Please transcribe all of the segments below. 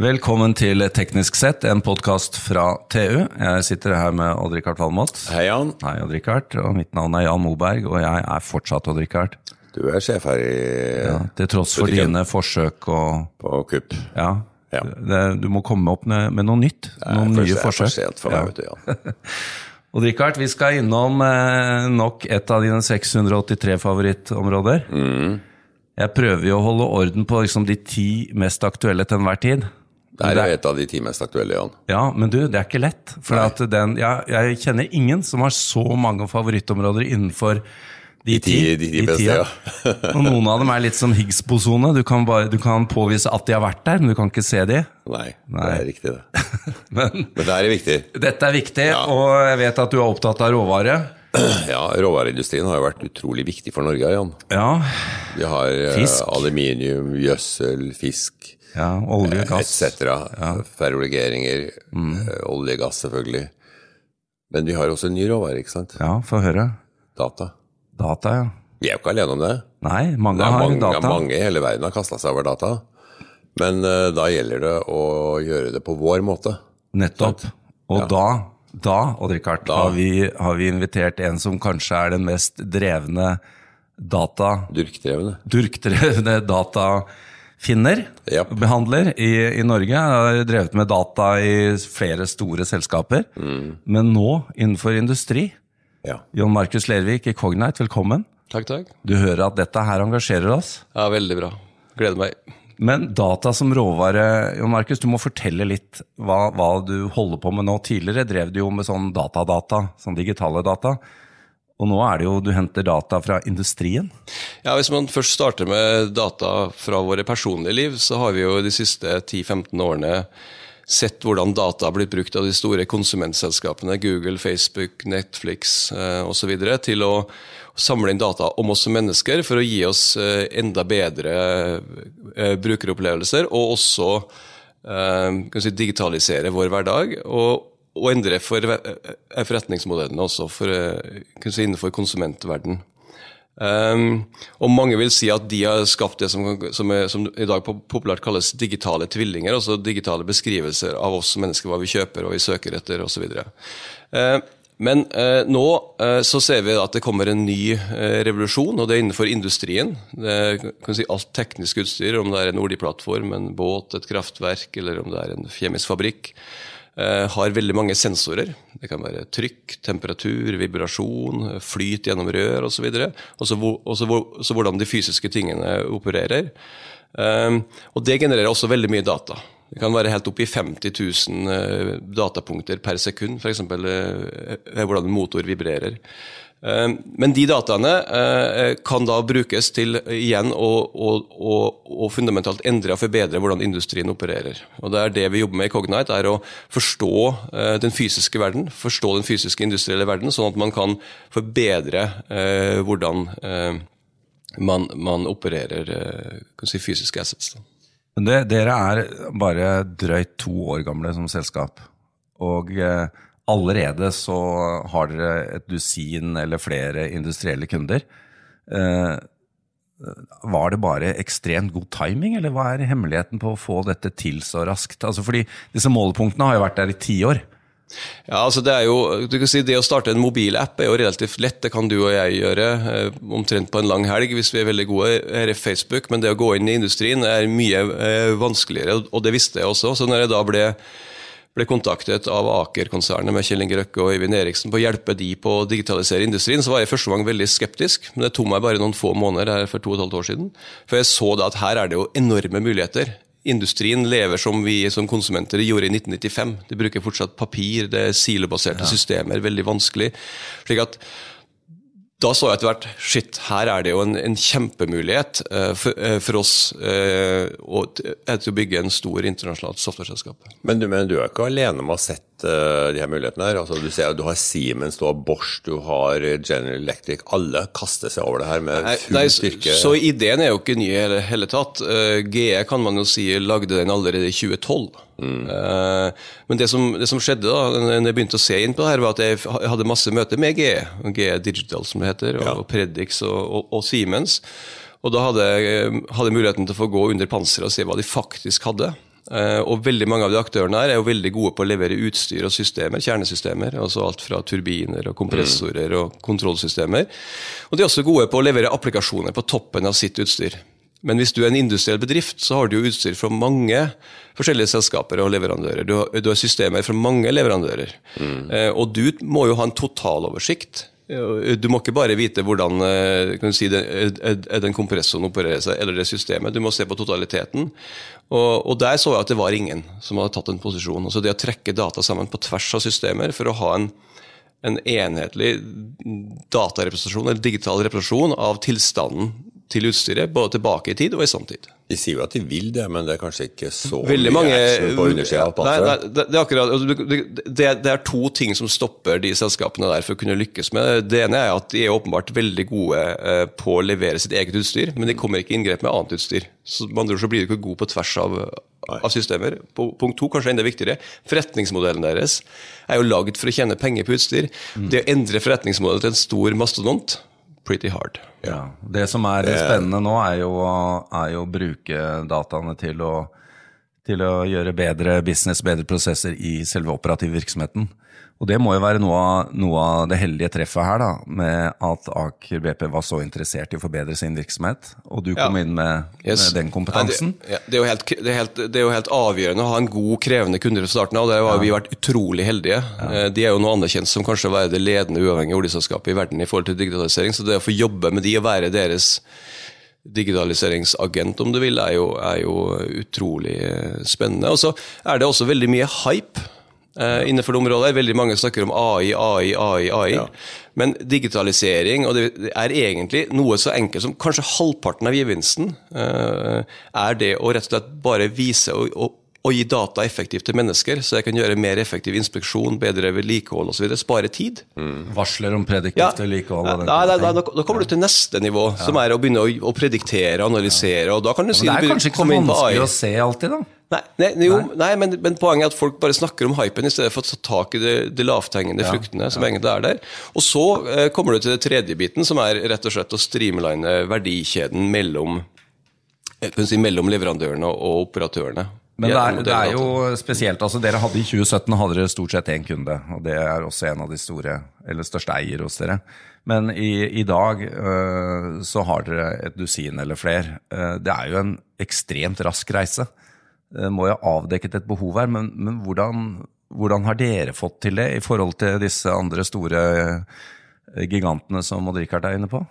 Velkommen til Teknisk sett, en podkast fra TU. Jeg sitter her med Odd-Rikard Valmot. Hei, Jan. Hei, Odd-Rikard. Og mitt navn er Jan Moberg, og jeg er fortsatt Odd-Rikard. Du er sjef her i, Ja, til tross for Butikken. dine forsøk og på KUP. Ja. Ja. Det, du må komme opp med, med noe nytt. Noen Det nye er for sent for meg, vet du, Jan. Og Richard, vi skal innom eh, nok et av dine 683 favorittområder. Mm. Jeg prøver jo å holde orden på liksom, de ti mest aktuelle til enhver tid. Det er jo et av de ti mest aktuelle, Jan. Ja, men du, det er ikke lett. For at den, jeg, jeg kjenner ingen som har så mange favorittområder innenfor de ti- De, de de beste, ja. ja. Og noen av dem er litt som Higgs-bosone. Du, kan du kan påvise at de har vært der, men du kan ikke se de. Nei, Nei. det er riktig, det. Men Men det er viktig. dette er viktig, Ja. og jeg vet at du er opptatt av råvare. Ja, Råvareindustrien har jo vært utrolig viktig for Norge, Jan. Ja, Vi har eh, Fisk. aluminium, gjødsel, fisk ja olje, gass. etc. Ferrolegeringer, Mm. eh, olje, gass selvfølgelig. Men vi har også en ny råvare, ikke sant? Ja, få høre. Data. Data, ja. Vi er jo ikke alene om det. Nei, mange Det har mange, data. mange i hele verden har kasta seg over data. Men uh, da gjelder det å gjøre det på vår måte. Nettopp. Og Ja. da, da Odd-Rikard, Da. har, vi, har vi invitert en som kanskje er den mest drevne data... Durkdrevne. Durkdrevne datafinner, yep. behandler i, i Norge. Har drevet med data i flere store selskaper. Mm. Men nå innenfor industri. Ja. Jon Markus Lervik i Cognite, velkommen. Takk, takk. Du hører at dette her engasjerer oss. Ja, Veldig bra. Gleder meg. Men data som råvare, Jon Markus, du må fortelle litt hva, hva du holder på med nå. Tidligere drev du jo med sånn datadata, sånn digitale data. Og nå er det jo du henter data fra industrien. Ja, Hvis man først starter med data fra våre personlige liv, så har vi jo de siste 10-15 årene sett hvordan data har blitt brukt av de store konsumentselskapene, Google, Facebook, Netflix eh, osv., til å samle inn data om oss som mennesker for å gi oss eh, enda bedre eh, brukeropplevelser, og også digitalisere vår hverdag. og og endre for, eh, forretningsmodellene også for, eh, si, innenfor konsumentverden. Um, og mange vil si at de har skapt det som, som, er, som i dag populært kalles digitale tvillinger, altså digitale beskrivelser av oss mennesker, hva vi kjøper, hva vi søker etter osv. Uh, men eh, nå eh, så ser vi at det kommer en ny eh, revolusjon, og det er innenfor industrien. Det si, alt teknisk utstyr, om det er en oljeplattform, en båt, et kraftverk eller om det er en kjemisk fabrikk eh, har veldig mange sensorer. Det kan være trykk, temperatur, vibrasjon, flyt gjennom rør osv. Og så hvor- og så hvor- så hvordan de fysiske tingene opererer. Um, og det genererer også veldig mye data. Det kan være helt opp i 50 000 eh, datapunkter per sekund, f.eks. Hvordan en motor vibrerer. Um, men de dataene eh, kan da brukes til igjen å, å, å, å fundamentalt endre og forbedre hvordan industrien opererer. Og Det er det vi jobber med i Cognite, er å forstå eh, den fysiske verden, forstå den fysiske industrielle verden, sånn at man kan forbedre eh, hvordan eh, man, man opererer eh, si, fysiske assets. Det, dere er bare drøyt to år gamle som selskap. Og eh, allerede så har dere et dusin eller flere industrielle kunder. Eh, var det bare ekstremt god timing, eller hva er hemmeligheten på å få dette til så raskt? Altså fordi disse målepunktene har jo vært der i ti år. Ja, altså det er jo, du kan si det å starte en mobilapp er jo relativt lett. Det kan du og jeg gjøre eh, omtrent på en lang helg hvis vi er veldig gode her er Facebook. Men det å gå inn i industrien er mye eh, vanskeligere, og det visste jeg også. Så når jeg da ble, ble kontaktet av Aker-konsernet med Kjell Inge Røkke og Øyvind Eriksen på å hjelpe de på å digitalisere industrien, så var jeg første gang veldig skeptisk. Men det tok meg bare noen få måneder her for to og et halvt år siden. For jeg så da at her er det jo enorme muligheter. Industrien lever som vi som konsumenter gjorde i 1995. De bruker fortsatt papir, det er silobaserte systemer, veldig vanskelig. slik at da så jeg etter hvert shit, her er det jo en, en kjempemulighet uh, for, uh, for oss uh, å, til å bygge en stor internasjonalt softwareselskap. Men du, men du er ikke alene med å ha sett de her mulighetene her. Altså, du ser du har Siemens, du har Bosch, du har General Electric. Alle kaster seg over det her med full nei, styrke. Så ideen er jo ikke ny i hele, hele tatt. GE kan man jo si lagde den allerede i 2012. Eh, men det som, det som skjedde da når jeg begynte å se inn på det her, var at jeg hadde masse møter med GE, GE Digital som det heter, og, Ja. og Predix og, og, og Siemens. Og da hadde jeg muligheten til å få gå under panseret og se hva de faktisk hadde. Eh, og veldig mange av de aktørene her er jo veldig gode på å levere utstyr og systemer, kjernesystemer. altså Alt fra turbiner og kompressorer og kontrollsystemer. Og de er også gode på å levere applikasjoner på toppen av sitt utstyr. Men hvis du er en industriell bedrift, så har du jo utstyr fra mange forskjellige selskaper og leverandører. Du har, du har systemer fra mange leverandører. Mm. Eh, og du må jo ha en totaloversikt du må ikke bare vite hvordan eh, si, den kompressoren opererer seg, eller det systemet. Du må se på totaliteten. Og, og, der så jeg at det var ingen som hadde tatt en posisjon. Altså Det å trekke data sammen på tvers av systemer for å ha en, en enhetlig datarepresentasjon, eller digital representasjon av tilstanden til utstyret, både tilbake i tid og i samtid. De sier jo at de vil det, men det er kanskje ikke så Veldig mange, mye på undersida av panseret? Det, er akkurat, altså, det, det, er to ting som stopper de selskapene der for å kunne lykkes med det. Ene er at de er åpenbart veldig gode eh, på å levere sitt eget utstyr, men de kommer ikke i inngrep med annet utstyr. Så man tror så blir de ikke gode på tvers av, av systemer. Punkt to, kanskje enda viktigere, forretningsmodellen deres er jo lagd for å tjene penger på utstyr. Mm. Det å endre forretningsmodellen til en stor mastodont pretty hard. Ja, Det som er spennende nå, er jo, er jo å bruke dataene til å, til å gjøre bedre business, bedre prosesser i selve operativ virksomheten. Og det må jo være noe av, noe av, det heldige treffet her, da, med at Aker BP var så interessert i å forbedre sin virksomhet, og du kom ja. inn med, yes. med, den kompetansen. Ja, det, det, er helt, det, er helt, det, er jo helt, avgjørende å ha en god, krevende kunde fra starten av. Der har ja. vi vært utrolig heldige. Eh, de er jo nå anerkjent som kanskje å være det ledende uavhengige oljeselskapet i verden i forhold til digitalisering, så det å få jobbe med de og være deres digitaliseringsagent, om du vil, er jo, er jo utrolig eh, spennende. Og så er det også veldig mye hype uh, innenfor det området. Veldig mange snakker om AI, AI, AI. AI. Ja. Men digitalisering og det er egentlig noe så enkelt som kanskje halvparten av gevinsten uh, er det å rett og slett bare vise og, og å gi data effektivt til mennesker, så jeg kan gjøre mer effektiv inspeksjon, bedre vedlikehold osv. Spare tid. Mm. Varsler om prediktivt vedlikehold? Ja. Nei, nei, nei, da kommer du til neste nivå, ja. som er å begynne å, å prediktere, analysere. og da kan du si... Men det er kanskje ikke så vanskelig å se alltid, da? Nei, nei, jo, nei men, men, poenget er at folk bare snakker om hypen i stedet for å ta tak i de, de lavthengende ja, fruktene som ja. egentlig er der. Og så eh, kommer du til det tredje biten, som er rett og slett å streamline verdikjeden mellom, eh, si, mellom leverandørene og operatørene. Men det er, det er, jo spesielt. altså Dere hadde i 2017 hadde dere stort sett én kunde, og det er også en av de store, eller største eier hos dere. Men i, i dag øh, så har dere et dusin eller flere. Uh, det er jo en ekstremt rask reise. Det uh, må jo ha avdekket et behov her, men, men hvordan, hvordan, har dere fått til det i forhold til disse andre store gigantene som Odd Rikard er inne på?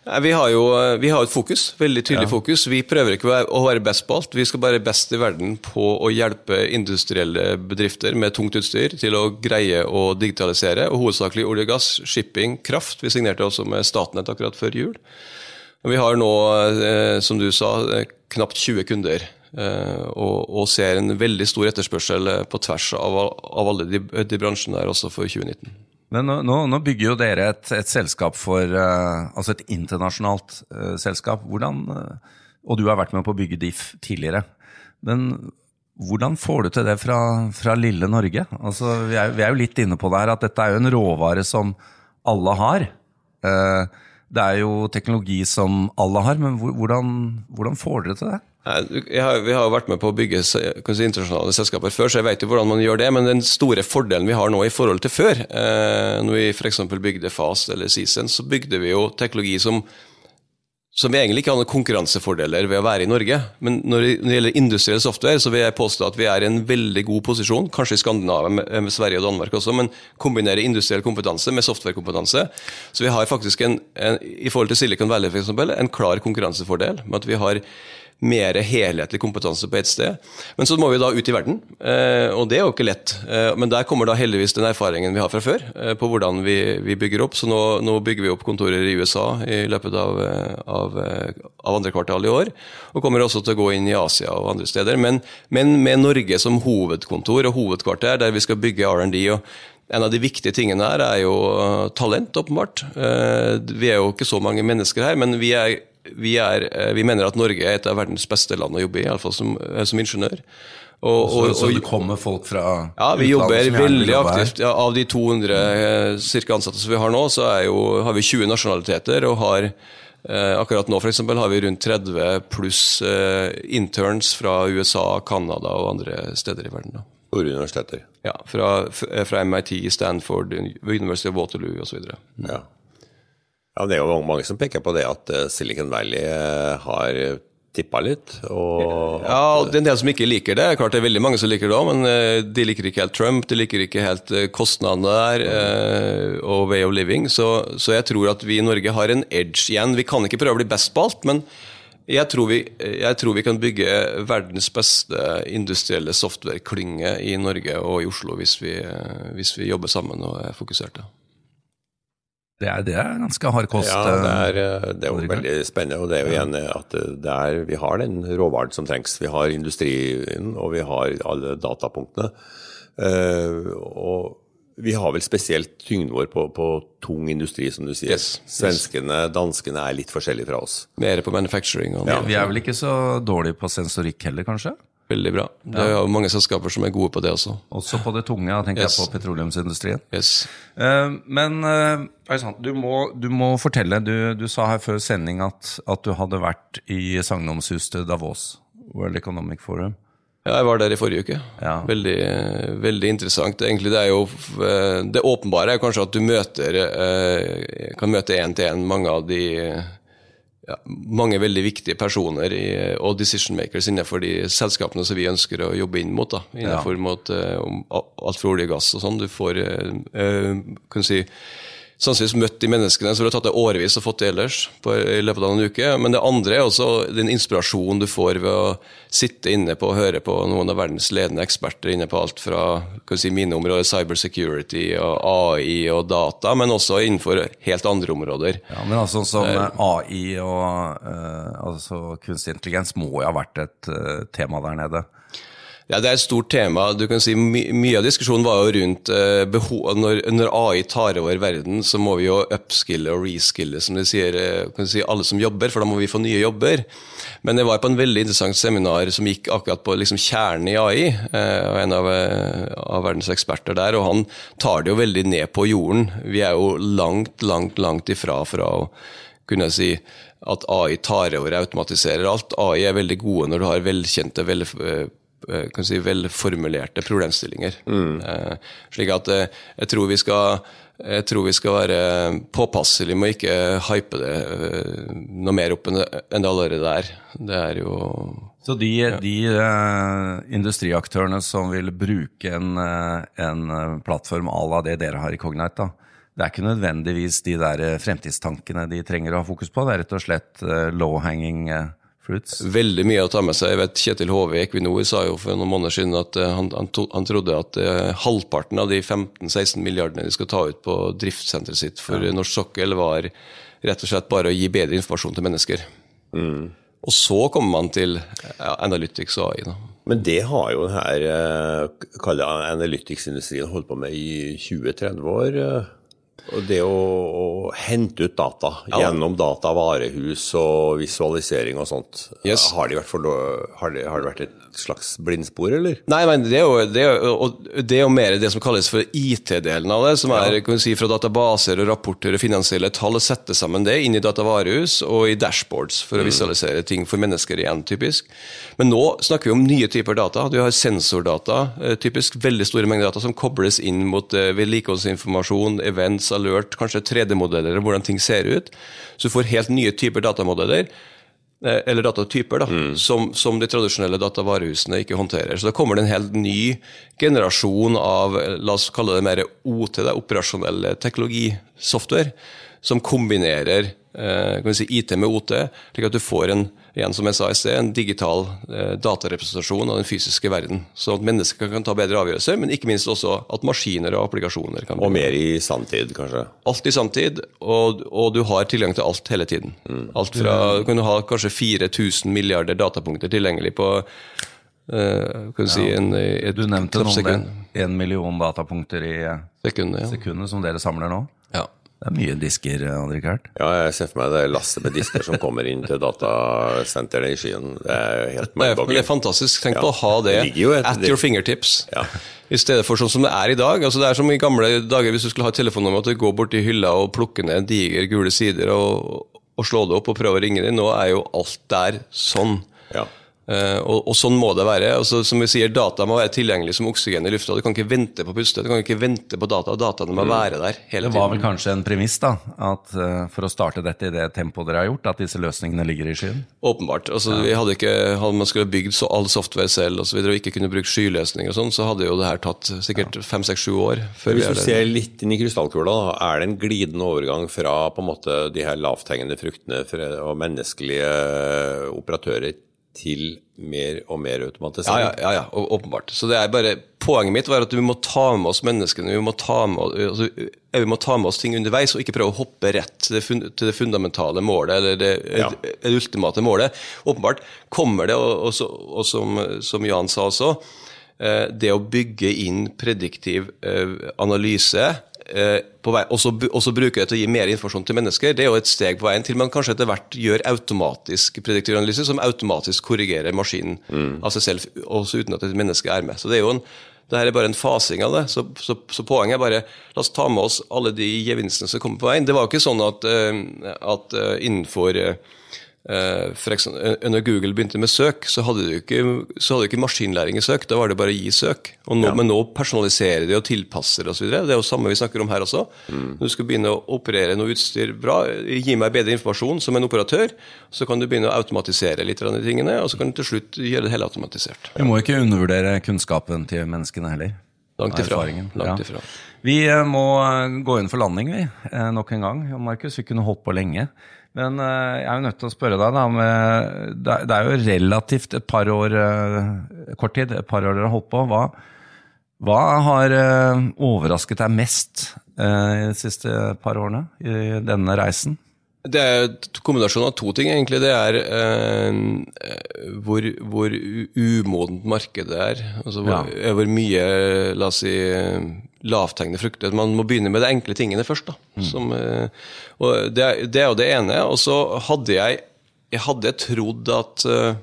Vi har jo vi har et fokus, veldig tydelig ja. fokus. Vi prøver ikke å være best på alt. Vi skal være best i verden på å hjelpe industrielle bedrifter med tungt utstyr til å greie å digitalisere. og Hovedsakelig olje og gass, shipping, kraft. Vi signerte også med Statnett akkurat før jul. Vi har nå, eh, som du sa, eh, knapt 20 kunder. Eh, og, ser en veldig stor etterspørsel på tvers av, alle de, de bransjene der også for 2019. Men nå, nå, nå, bygger jo dere et, et selskap for uh, Altså et internasjonalt uh, selskap. Hvordan, uh, og du har vært med på å bygge DIF tidligere. Men hvordan får du til det fra, fra lille Norge? Altså, vi, er, vi, er, jo litt inne på det her at dette er jo en råvare som alle har. det er jo teknologi som alle har, men hvordan, hvordan får dere til det? Har, vi har jo vært med på å bygge si, internasjonale selskaper før, så jeg vet jo hvordan man gjør det. Men den store fordelen vi har nå i forhold til før, eh, når vi f.eks. bygde Fast eller Season, så bygde vi jo teknologi som, som egentlig ikke har noen konkurransefordeler ved å være i Norge. Men når det, gjelder industriell software, så vil jeg påstå at vi er i en veldig god posisjon, kanskje i Skandinavia, med, med Sverige og Danmark også, men kombinere industriell kompetanse med softwarekompetanse. Så vi har faktisk en, en, i forhold til Silicon Valley eksempel, en klar konkurransefordel med at vi har mer helhetlig kompetanse på ett sted. Men så må vi da ut i verden, eh, og det er jo ikke lett. Eh, men der kommer da heldigvis den erfaringen vi har fra før, eh, på hvordan vi, vi bygger opp. Så nå, nå, bygger vi opp kontorer i USA i løpet av, av, av, andre kvartal i år. Og kommer også til å gå inn i Asia og andre steder. Men, men med Norge som hovedkontor og hovedkvarter, der vi skal bygge R&D. en av de viktige tingene her er jo talent, åpenbart. Vi er jo ikke så mange mennesker her, men vi er vi, er, eh, vi, mener at Norge er et av verdens beste land å jobbe i, iallfall som, eh, som ingeniør. Og, og, så, så, det kommer folk fra Ja, vi jobber veldig aktivt. Ja, av de 200 eh, cirka ansatte som vi har nå, så jo, har vi 20 nasjonaliteter og har Eh, akkurat nå for eksempel, har vi rundt 30 pluss eh, interns fra USA, Canada og andre steder i verden. Da. Store universiteter. Ja, fra, fra MIT, Stanford, University of Waterloo osv. Ja. Ja, det er jo mange som peker på det at eh, Silicon Valley eh, har tippa litt. Og Ja, og det er en del som ikke liker det. Klart det er veldig mange som liker det òg, men eh, de liker ikke helt Trump, de liker ikke helt eh, kostnadene der eh, og way of living. Så, så jeg tror at vi i Norge har en edge igjen. Vi kan ikke prøve å bli best på alt, men jeg tror, vi, jeg tror vi kan bygge verdens beste industrielle software-klynge i Norge og i Oslo hvis vi, eh, hvis vi jobber sammen og er fokuserte. Det er, det er ganske hard kost. Ja, det er, eh, eh, det er jo veldig spennende. og det er jo igjen at det er, vi har den råvaren som trengs. Vi har industrien, og vi har alle datapunktene. Eh, og vi har vel spesielt tyngden vår på, på tung industri, som du sier. Yes, yes. Svenskene, danskene er litt forskjellige fra oss. Mer på manufacturing. Og Vi er vel ikke så dårlige på sensorikk heller, kanskje? Veldig bra. Det er jo mange selskaper som er gode på det også. Også på det tunge, tenker Yes. jeg på petroleumsindustrien. Yes. Eh, men eh, du, må, du må fortelle. Du, du sa her før sending at, at du hadde vært i sagnomsuste Davos, World Economic Forum. Ja, jeg var der i forrige uke. Ja. Veldig, veldig interessant. Egentlig, det, er jo, eh, det åpenbare er kanskje at du møter, kan møte én til én mange av de ja, mange veldig viktige personer i, og decision makers innenfor de selskapene som vi ønsker å jobbe inn mot. Da, innenfor mot, uh, alt fra olje og gass og sånn. Du får uh, uh, kan du si, sannsynligvis møtt de menneskene som det har tatt deg årevis å få til ellers på, i løpet av en uke. Men det andre er også den inspirasjonen du får ved å sitte inne på og høre på noen av verdens ledende eksperter inne på alt fra si, mine områder, cybersecurity og AI og data, men også innenfor helt andre områder. Ja, men altså som AI og uh, altså kunstig intelligens må jo ha vært et uh, tema der nede. Ja, Det er et stort tema. Du kan si my Mye av diskusjonen var jo rundt eh, behov, når, når AI tar over verden, så må vi jo upskille og reskille, som de sier, eh, si, alle som jobber, for da må vi få nye jobber. Men jeg var på en veldig interessant seminar som gikk akkurat på liksom, kjernen i AI, eh, og en av, eh, av verdens eksperter der, og han tar det jo veldig ned på jorden. Vi er jo langt, langt, langt ifra fra å kunne si at AI tar over og automatiserer alt. AI er veldig gode når du har velkjente, vel, eh, kan si, velformulerte problemstillinger. Eh, slik at eh, jeg tror vi skal jeg tror vi skal være påpasselige med å ikke hype det eh, noe mer opp enn det allerede er. Det er jo Så de, de eh, industriaktørene som vil bruke en, eh, en eh, plattform à la det dere har i Cognite, da, det er ikke nødvendigvis de der eh, fremtidstankene de trenger å ha fokus på, det er rett og slett eh, low hanging eh, fruits. veldig mye å ta med seg. Jeg vet Kjetil Hove i Equinor sa jo for noen måneder siden at eh, han, han, to, han trodde at uh, halvparten av de 15-16 milliardene de skal ta ut på driftssenteret sitt for norsk sokkel, var rett og slett bare å gi bedre informasjon til mennesker. Og så kommer man til ja, Analytics og AI. Da. Men det har jo denne uh, analytics-industrien holdt på med i 20-30 år. eh. Og det å, å hente ut data gjennom datavarehus og visualisering og sånt, Yes. har, det for, har, det, har det vært et slags blindspor, eller? Nei, men det er, jo, det, er jo, og det er jo mer det som kalles for IT-delen av det, som er kan si, fra databaser og rapporter og finansielle tall, sette sammen det inn i datavarehus og i dashboards for å visualisere ting for mennesker igjen, typisk. Men nå snakker vi om nye typer data. Du har sensordata, eh, typisk veldig store mengder data, som kobles inn mot eh, vedlikeholdsinformasjon, events, alert, kanskje 3D-modeller hvordan ting ser ut. Så du får helt nye typer datamodeller eh, eller datatyper, da, som, som de tradisjonelle datavarehusene ikke håndterer. Så da kommer det en helt ny generasjon av eh, la oss kalle det mer OT, det operasjonelle operasjonell teknologisoftware, som kombinerer eh, kan vi si, IT med OT, slik at du får en igjen som jeg sa i sted, en digital eh, datarepresentasjon av den fysiske verden. Sånn at mennesker kan ta bedre avgjørelser, men ikke minst også at maskiner og applikasjoner kan Og mer i samtid, kanskje? alt i samtid, og, og du har tilgang til alt hele tiden. Alt fra, Du kan ha kanskje 4000 milliarder datapunkter tilgjengelig på Uh, kan du si, en, et Du nevnte noe om det. en million datapunkter i eh, Sekundet, ja. sekundet som dere samler nå. ja. Det er mye disker, Andrik Hert? Ja, jeg ser for meg det lasset med disker som kommer inn til datasenteret i Skien. Det er helt Det er, det er fantastisk. Tenk Ja. på å ha det, Det et- at your fingertips. Ja. I stedet for sånn som det er i dag. Altså det er som i gamle dager hvis du skulle ha et telefonnummer at du går bort i hylla og plukker ned diger gule sider og, og slå det opp og prøve å ringe dem. Nå er jo alt der sånn. Ja. Uh, og, og, sånn må det være. Altså, som vi sier, Data må være tilgjengelig som oksygen i lufta. Du kan ikke vente på puste, du kan ikke vente på data. Dataene må mm. være der hele tiden. Det var vel kanskje en premiss da, at uh, for å starte dette i det tempoet dere har gjort, at disse løsningene ligger i skyen? Åpenbart. Altså, ja. vi hadde ikke, hadde man skulle bygd så all software selv og, så videre, og ikke kunne brukt skyløsninger, og sånn, så hadde jo det her tatt sikkert fem, seks, sju år. Hvis du ser litt inn i krystallkula, er det en glidende overgang fra på en måte de her lavthengende fruktene og menneskelige operatører til mer og mer automatisering. Ja, ja, ja, ja, åpenbart. Så det er bare, Poenget mitt var at vi må ta med oss menneskene. Vi må ta med, altså, vi må ta med oss ting underveis, og ikke prøve å hoppe rett til det, fund, til det fundamentale målet, eller det, ja. det, ultimate målet. Åpenbart kommer det, og, og, og som, som, Jan sa også, eh, det å bygge inn prediktiv eh, analyse Eh, og så bruke det til å gi mer informasjon til mennesker, det er jo et steg på veien til man kanskje etter hvert gjør automatisk prediktiv analyse, som automatisk korrigerer maskinen mm. av seg selv, også uten at et menneske er med. Så det er jo en, det her er bare en fasing av det. Så, så, så, poenget er bare la oss ta med oss alle de gevinstene som kommer på veien. Det var jo ikke sånn at, eh, at eh, innenfor Eh, for eksempel, eh, når Google begynte med søk, så hadde du ikke, ikke maskinlæring i søk. Da var det bare å gi søk. Nå, ja. Men nå personaliserer de og tilpasser osv. Det er jo samme vi snakker om her også. Mm. Når du skal begynne å operere noe utstyr bra, gi meg bedre informasjon som en operatør, så kan du begynne å automatisere litt av de tingene, og så kan du til slutt gjøre det hele automatisert. Vi må ikke undervurdere kunnskapen til menneskene heller. Langt ifra. Langt ifra. Ja. Vi må gå inn for landing, vi, nok en gang. Markus, vi kunne holdt på lenge. Men uh, jeg er jo nødt til å spørre deg, da. Med, det er jo relativt et par år, uh, kort tid, et par år dere har holdt på. Hva, hva har uh, overrasket deg mest de siste par årene i denne reisen? Det er en kombinasjon av to ting, egentlig. Det er eh, hvor, hvor umodent markedet er. Altså hvor, ja. hvor, mye, la oss si, lavthengende frukter. Man må begynne med de enkle tingene først. Mm. Som, eh, og det, det, er jo det ene. Og så hadde jeg, jeg hadde trodd at eh,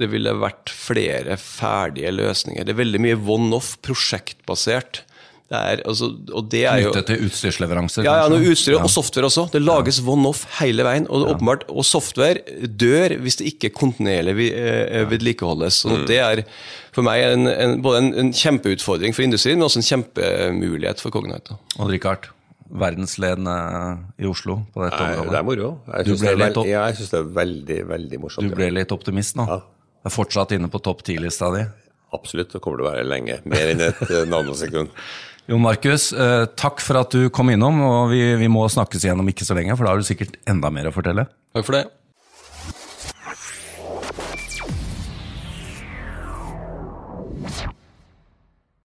det ville vært flere ferdige løsninger. Det er veldig mye one-off, prosjektbasert. Det er, altså, og det er jo... Knyttet til utstyrsleveranser? Ja, ja noe utstyr ja. og software også. Det lages ja. one-off hele veien. Og, ja. åpenbart, og software dør hvis det ikke kontinuerlig eh, vedlikeholdes. Så mm. Det er for meg en, en, både en, en, kjempeutfordring for industrien, men også en kjempemulighet for Cognite. Og Richard, verdensledende i Oslo på dette Nei, området. Det er moro. Jeg syns det, det, er veldig, veldig morsomt. Du ble litt optimist nå? Ja. Det er fortsatt inne på topp ti-lista di? Absolutt, det kommer til å være lenge. Mer enn et eh, nanosekund. Jon Markus, eh, takk for at du kom innom. og vi, vi må snakkes igjen om ikke så lenge, for da har du sikkert enda mer å fortelle. Takk for det.